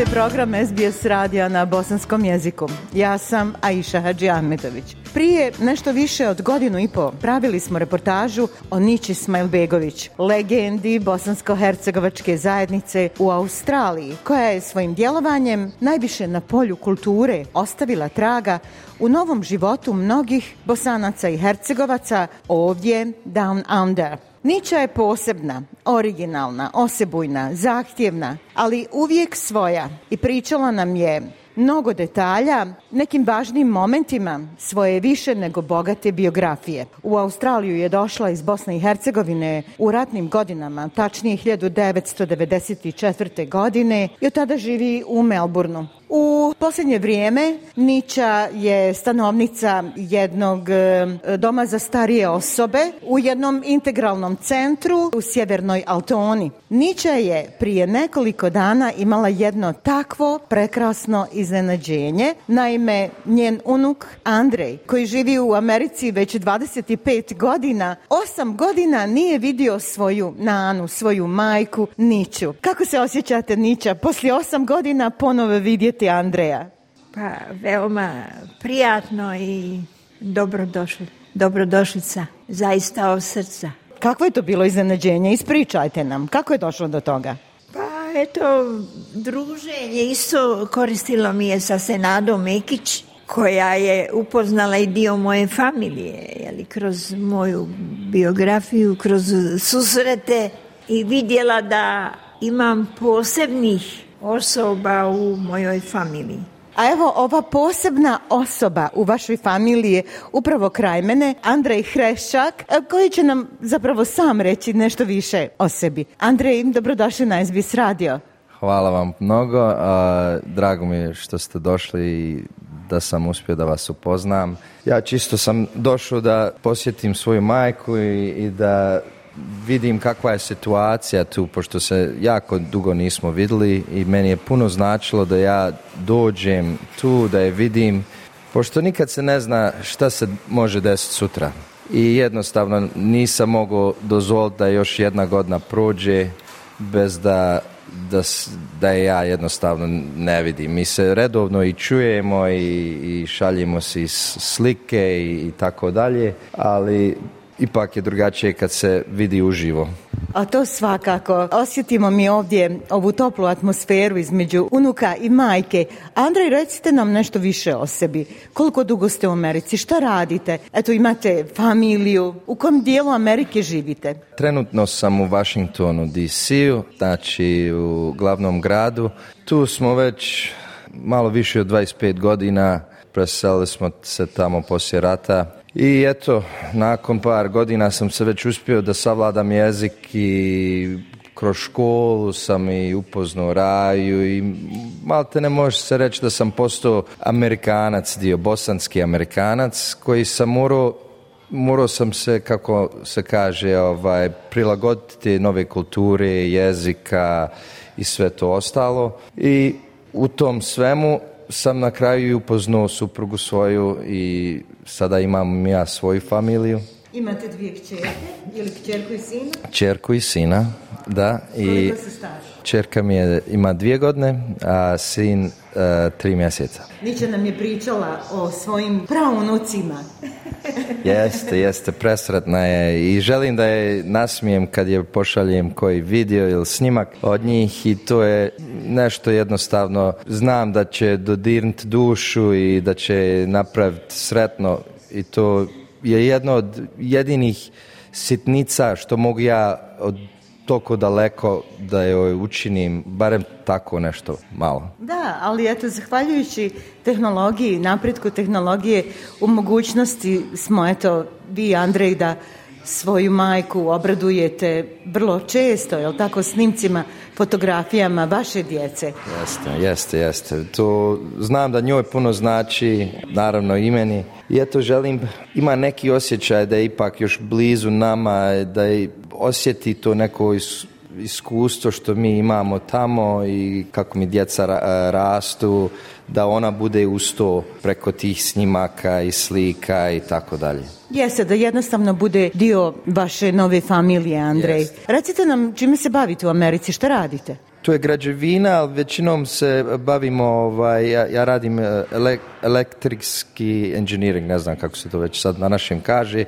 Slušate program SBS radija na bosanskom jeziku. Ja sam Aisha Hadži Ahmetović. Prije nešto više od godinu i po pravili smo reportažu o Niči Smajlbegović, legendi bosansko-hercegovačke zajednice u Australiji, koja je svojim djelovanjem najviše na polju kulture ostavila traga u novom životu mnogih bosanaca i hercegovaca ovdje Down Under. Niča je posebna, originalna, osebujna, zahtjevna, ali uvijek svoja i pričala nam je mnogo detalja, nekim važnim momentima svoje više nego bogate biografije. U Australiju je došla iz Bosne i Hercegovine u ratnim godinama, tačnije 1994. godine i od tada živi u Melbourneu. U posljednje vrijeme Nića je stanovnica jednog e, doma za starije osobe u jednom integralnom centru u sjevernoj Altoni. Nića je prije nekoliko dana imala jedno takvo prekrasno iznenađenje. Naime, njen unuk Andrej, koji živi u Americi već 25 godina, 8 godina nije vidio svoju nanu, svoju majku Niću. Kako se osjećate Nića? Poslije 8 godina ponovo vidjeti Andreja? Pa veoma prijatno i dobrodošli, dobrodošlica, zaista od srca. Kako je to bilo iznenađenje? Ispričajte nam, kako je došlo do toga? Pa eto, druženje isto koristilo mi je sa Senadom Mekić, koja je upoznala i dio moje familije, jeli, kroz moju biografiju, kroz susrete i vidjela da imam posebnih osoba u mojoj familiji. A evo ova posebna osoba u vašoj familiji je upravo kraj mene, Andrej Hrešak, koji će nam zapravo sam reći nešto više o sebi. Andrej, dobrodošli na SBS radio. Hvala vam mnogo, drago mi je što ste došli i da sam uspio da vas upoznam. Ja čisto sam došao da posjetim svoju majku i da vidim kakva je situacija tu, pošto se jako dugo nismo vidjeli i meni je puno značilo da ja dođem tu, da je vidim, pošto nikad se ne zna šta se može desiti sutra. I jednostavno nisam mogao dozvoliti da još jedna godina prođe bez da, da, je ja jednostavno ne vidim. Mi se redovno i čujemo i, i šaljimo si slike i tako dalje, ali ipak je drugačije kad se vidi uživo. A to svakako. Osjetimo mi ovdje ovu toplu atmosferu između unuka i majke. Andrej, recite nam nešto više o sebi. Koliko dugo ste u Americi? Šta radite? Eto, imate familiju. U kom dijelu Amerike živite? Trenutno sam u Washingtonu, DC-u, znači u glavnom gradu. Tu smo već malo više od 25 godina. Preselili smo se tamo poslije rata i eto, nakon par godina sam se već uspio da savladam jezik i kroz školu sam i upoznao raju i malte ne može se reći da sam postao amerikanac dio, bosanski amerikanac koji sam morao morao sam se, kako se kaže, ovaj, prilagoditi nove kulture, jezika i sve to ostalo. I u tom svemu sam na kraju upoznao suprugu svoju i sada imam ja svoju familiju. Imate dvije kćerke, ili kćerku i sina? Kćerku i sina, da. I Kćerka mi je, ima dvije godine, a sin e, tri mjeseca. Niče nam je pričala o svojim praunucima. Jeste, jeste, presretna je i želim da je nasmijem kad je pošaljem koji video ili snimak od njih i to je nešto jednostavno. Znam da će dodirnuti dušu i da će napraviti sretno i to je jedno od jedinih sitnica što mogu ja od toliko daleko da joj učinim barem tako nešto malo. Da, ali eto, zahvaljujući tehnologiji, napretku tehnologije, u mogućnosti smo, eto, vi Andrej, da svoju majku obradujete vrlo često, jel tako, snimcima, fotografijama vaše djece? Jeste, jeste, jeste. To znam da njoj puno znači, naravno i meni. I eto želim, ima neki osjećaj da je ipak još blizu nama, da je osjeti to neko iskustvo što mi imamo tamo i kako mi djeca e, rastu, da ona bude uz to preko tih snimaka i slika i tako dalje. Jeste, da jednostavno bude dio vaše nove familije, Andrej. Recite nam čime se bavite u Americi, šta radite? tu je građevina, ali većinom se bavimo, ovaj, ja, radim električki elektrikski inženjering, ne znam kako se to već sad na našem kaže,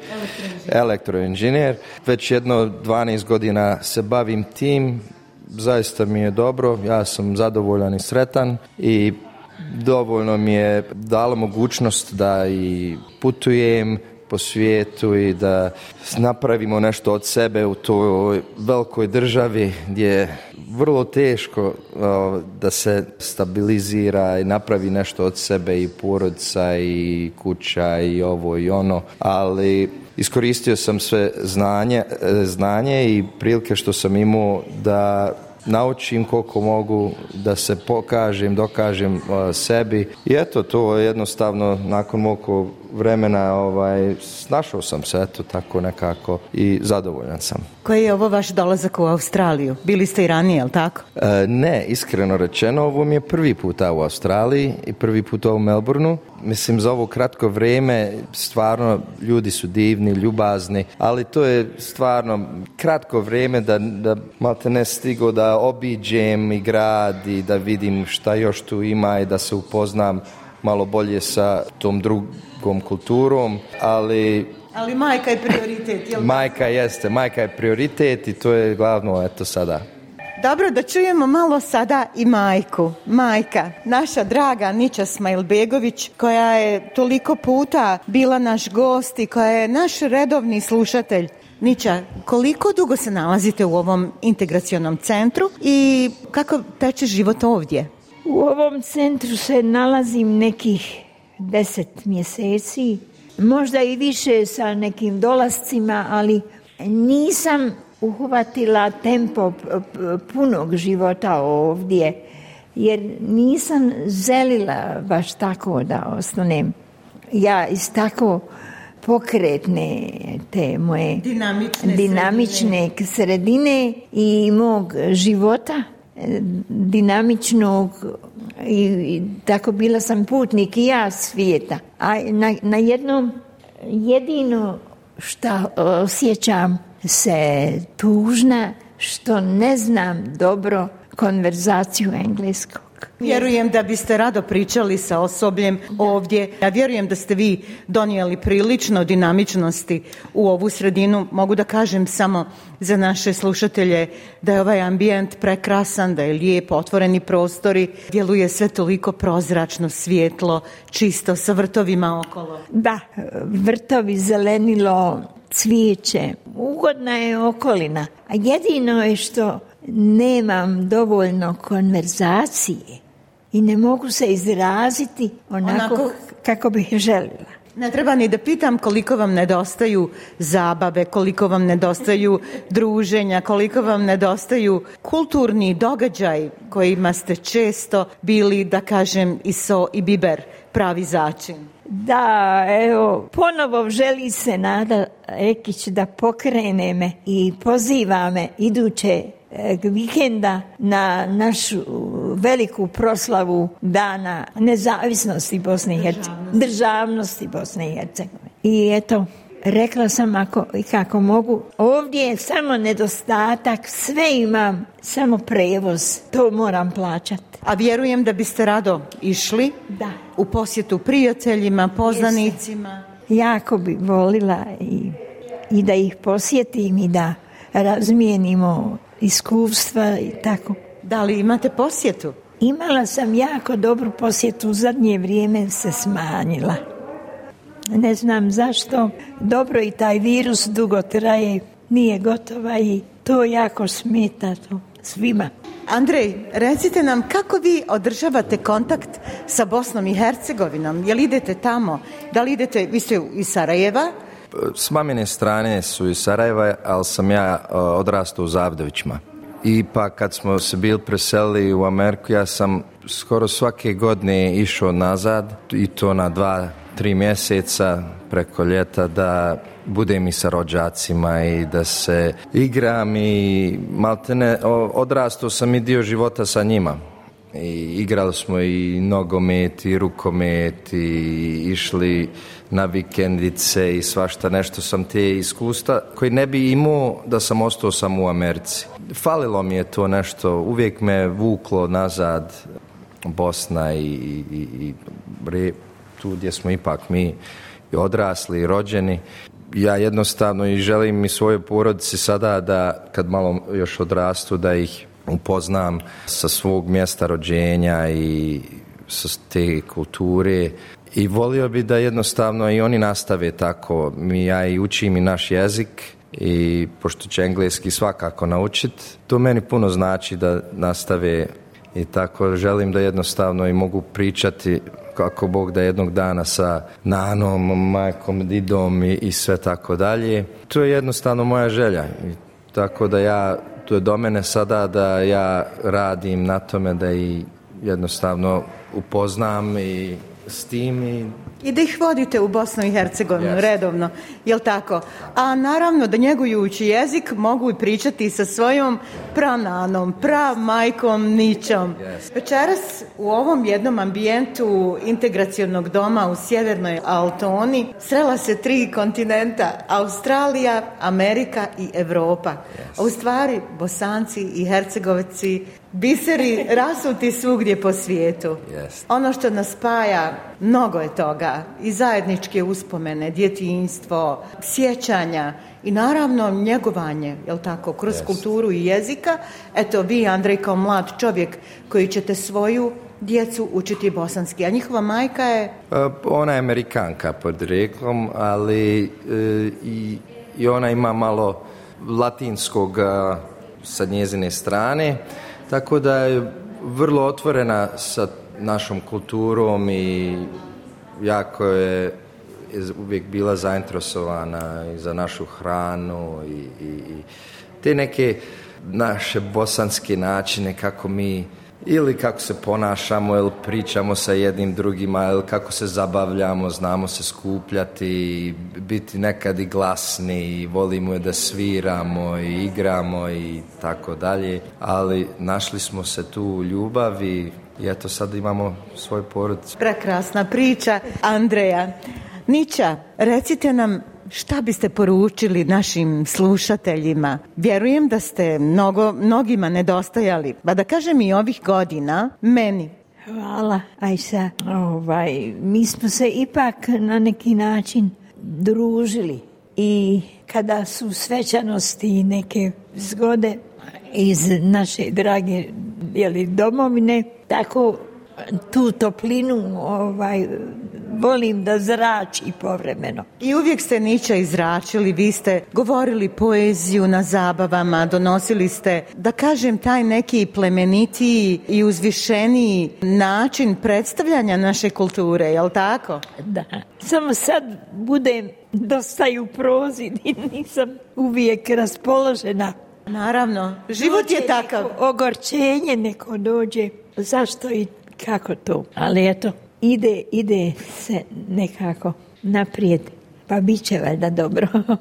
elektroinženjer. Već jedno 12 godina se bavim tim, zaista mi je dobro, ja sam zadovoljan i sretan i dovoljno mi je dalo mogućnost da i putujem, po svijetu i da napravimo nešto od sebe u toj velikoj državi gdje je vrlo teško da se stabilizira i napravi nešto od sebe i porodca i kuća i ovo i ono, ali iskoristio sam sve znanje, znanje i prilike što sam imao da naučim koliko mogu, da se pokažem, dokažem sebi. I eto, to jednostavno nakon mog vremena ovaj, snašao sam se eto tako nekako i zadovoljan sam. Koji je ovo vaš dolazak u Australiju? Bili ste i ranije, jel tako? E, ne, iskreno rečeno, ovo mi je prvi puta u Australiji i prvi puta u Melbourneu. Mislim, za ovo kratko vrijeme stvarno ljudi su divni, ljubazni, ali to je stvarno kratko vrijeme da, da malte ne stigo da obiđem i grad i da vidim šta još tu ima i da se upoznam malo bolje sa tom drugom jezikom, kulturom, ali ali majka je prioritet, jel? Majka jeste, majka je prioritet i to je glavno, eto sada. Dobro, da čujemo malo sada i majku. Majka, naša draga Niča Smajlbegović, koja je toliko puta bila naš gost i koja je naš redovni slušatelj. Niča, koliko dugo se nalazite u ovom integracionom centru i kako teče život ovdje? U ovom centru se nalazim nekih deset mjeseci, možda i više sa nekim dolascima, ali nisam uhvatila tempo punog života ovdje, jer nisam želila baš tako da ostanem. Ja iz tako pokretne te moje dinamične, dinamične sredine. sredine i mog života dinamičnog i, tako bila sam putnik i ja svijeta. A na, na jednom jedino što osjećam se tužna što ne znam dobro konverzaciju engleskog. Vjerujem da biste rado pričali sa osobljem ovdje. Ja vjerujem da ste vi donijeli prilično dinamičnosti u ovu sredinu. Mogu da kažem samo za naše slušatelje da je ovaj ambijent prekrasan, da je lijep, otvoreni prostori, djeluje sve toliko prozračno, svijetlo, čisto, sa vrtovima okolo. Da, vrtovi, zelenilo, cvijeće. Ugodna je okolina. A jedino je što nemam dovoljno konverzacije i ne mogu se izraziti onako, kako bih željela. Ne treba ni da pitam koliko vam nedostaju zabave, koliko vam nedostaju druženja, koliko vam nedostaju kulturni događaj kojima ste često bili, da kažem, i so i biber pravi začin. Da, evo, ponovo želi se Nada Ekić da pokrene me i poziva me iduće E, vikenda na našu veliku proslavu dana nezavisnosti Bosne i Hercegovine, državnosti Bosne i Hercegovine. I eto, rekla sam ako i kako mogu, ovdje je samo nedostatak, sve imam, samo prevoz, to moram plaćati. A vjerujem da biste rado išli da. u posjetu prijateljima, poznanicima. Jako bi volila i, i da ih posjetim i da razmijenimo iskustva i tako. Da li imate posjetu? Imala sam jako dobru posjetu, u zadnje vrijeme se smanjila. Ne znam zašto, dobro i taj virus dugo traje, nije gotova i to jako smeta to svima. Andrej, recite nam kako vi održavate kontakt sa Bosnom i Hercegovinom? Jel idete tamo? Da li idete, vi ste iz Sarajeva, s mamine strane su iz Sarajeva, ali sam ja e, odrastao u Zavdovićima. I pa kad smo se bili preselili u Ameriku, ja sam skoro svake godine išao nazad i to na dva, tri mjeseca preko ljeta da budem i sa rođacima i da se igram i maltene odrastao sam i dio života sa njima. I igrali smo i nogomet i rukomet i išli na vikendice i svašta nešto sam te iskustva koji ne bi imao da sam ostao sam u Americi. Falilo mi je to nešto, uvijek me vuklo nazad Bosna i, i, tu gdje smo ipak mi i odrasli i rođeni. Ja jednostavno i želim i svojoj porodici sada da kad malo još odrastu da ih upoznam sa svog mjesta rođenja i sa te kulture i volio bi da jednostavno i oni nastave tako. Mi, ja i učim i naš jezik i pošto će engleski svakako naučit, to meni puno znači da nastave i tako želim da jednostavno i mogu pričati kako Bog da jednog dana sa nanom, majkom, didom i, i sve tako dalje. To je jednostavno moja želja. I tako da ja tu je do mene sada da ja radim na tome da i jednostavno upoznam i s tim i i da ih vodite u Bosnu i Hercegovinu redovno, jel tako? A naravno da njegujući jezik mogu i pričati sa svojom prananom, pramajkom, ničom. Yes. Večeras u ovom jednom ambijentu integracionog doma u sjevernoj Altoni srela se tri kontinenta, Australija, Amerika i Europa. Yes. A u stvari Bosanci i Hercegovci biseri rasuti svugdje po svijetu. Ono što nas spaja Mnogo je toga i zajedničke uspomene, djetinstvo, sjećanja i naravno njegovanje, jel tako, kroz kulturu i jezika. Eto vi Andrej kao mlad čovjek koji ćete svoju djecu učiti bosanski, a njihova majka je... E, ona je amerikanka pod rekom, ali e, i, i ona ima malo latinskog e, sa njezine strane, tako da je vrlo otvorena sa našom kulturom i jako je uvijek bila zainteresovana i za našu hranu i, i, i te neke naše bosanske načine kako mi ili kako se ponašamo ili pričamo sa jednim drugima ili kako se zabavljamo, znamo se skupljati i biti nekad i glasni i volimo je da sviramo i igramo i tako dalje ali našli smo se tu u ljubavi i eto sad imamo svoj porod. Prekrasna priča, Andreja. Nića, recite nam šta biste poručili našim slušateljima? Vjerujem da ste mnogo, mnogima nedostajali, pa da kažem i ovih godina, meni. Hvala, Ajša. Ovaj, mi smo se ipak na neki način družili i kada su svećanosti i neke zgode iz naše drage jeli, domovine, tako tu toplinu ovaj, volim da zrači povremeno. I uvijek ste Nića izračili, vi ste govorili poeziju na zabavama, donosili ste, da kažem, taj neki plemenitiji i uzvišeniji način predstavljanja naše kulture, jel tako? Da. Samo sad budem dosta i u prozi, nisam uvijek raspoložena Naravno, život je takav. ogorčenje neko dođe, zašto i kako to, ali eto, ide, ide se nekako naprijed. Pa bit će valjda dobro.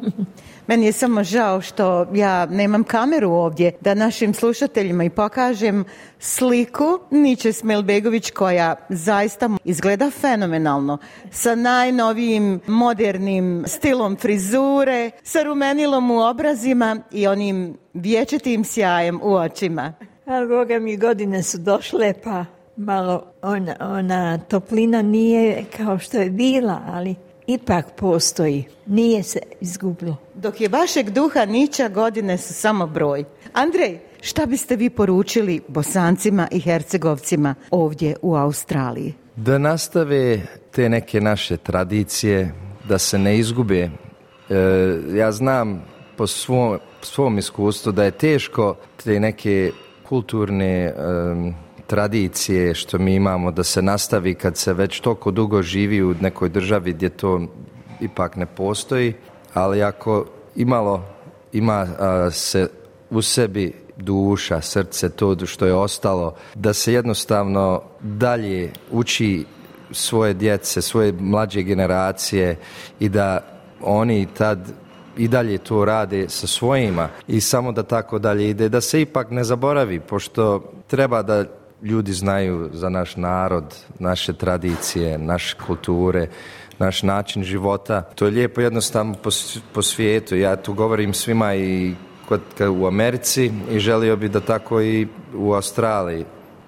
Meni je samo žao što ja nemam kameru ovdje da našim slušateljima i pokažem sliku Niče Smelbegović koja zaista izgleda fenomenalno sa najnovijim modernim stilom frizure, sa rumenilom u obrazima i onim vječitim sjajem u očima. Ali Boga mi godine su došle pa malo ona, ona toplina nije kao što je bila, ali ipak postoji. Nije se izgubilo. Dok je vašeg duha nića godine su samo broj. Andrej, šta biste vi poručili bosancima i hercegovcima ovdje u Australiji? Da nastave te neke naše tradicije, da se ne izgube. E, ja znam po svom, svom iskustvu da je teško te neke kulturne tradicije što mi imamo da se nastavi kad se već toliko dugo živi u nekoj državi gdje to ipak ne postoji, ali ako imalo ima se u sebi duša, srce, to što je ostalo, da se jednostavno dalje uči svoje djece, svoje mlađe generacije i da oni tad i dalje to rade sa svojima i samo da tako dalje ide, da se ipak ne zaboravi, pošto treba da ljudi znaju za naš narod, naše tradicije, naše kulture, naš način života. To je lijepo jednostavno po, svijetu. Ja tu govorim svima i kod, u Americi i želio bi da tako i u Australiji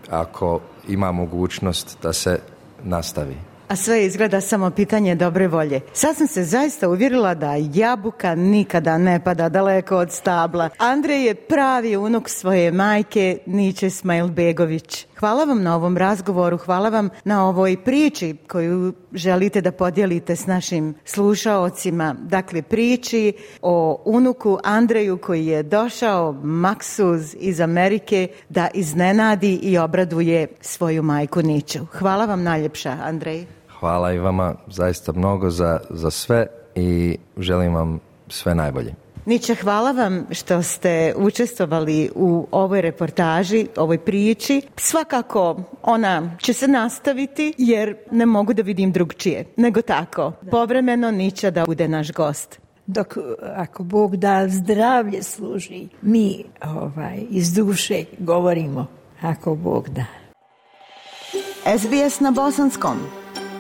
ako ima mogućnost da se nastavi a sve izgleda samo pitanje dobre volje. Sad sam se zaista uvjerila da jabuka nikada ne pada daleko od stabla. Andrej je pravi unuk svoje majke Niče Begović. Hvala vam na ovom razgovoru, hvala vam na ovoj priči koju želite da podijelite s našim slušaocima. Dakle, priči o unuku Andreju koji je došao maksuz iz Amerike da iznenadi i obraduje svoju majku Niču. Hvala vam najljepša, Andrej. Hvala i vama zaista mnogo za, za sve i želim vam sve najbolje. Niče, hvala vam što ste učestvovali u ovoj reportaži, ovoj priči. Svakako ona će se nastaviti jer ne mogu da vidim drugčije, nego tako. Povremeno Nića da bude naš gost. Dok, ako Bog da zdravlje služi, mi ovaj, iz duše govorimo, ako Bog da. SBS na bosanskom.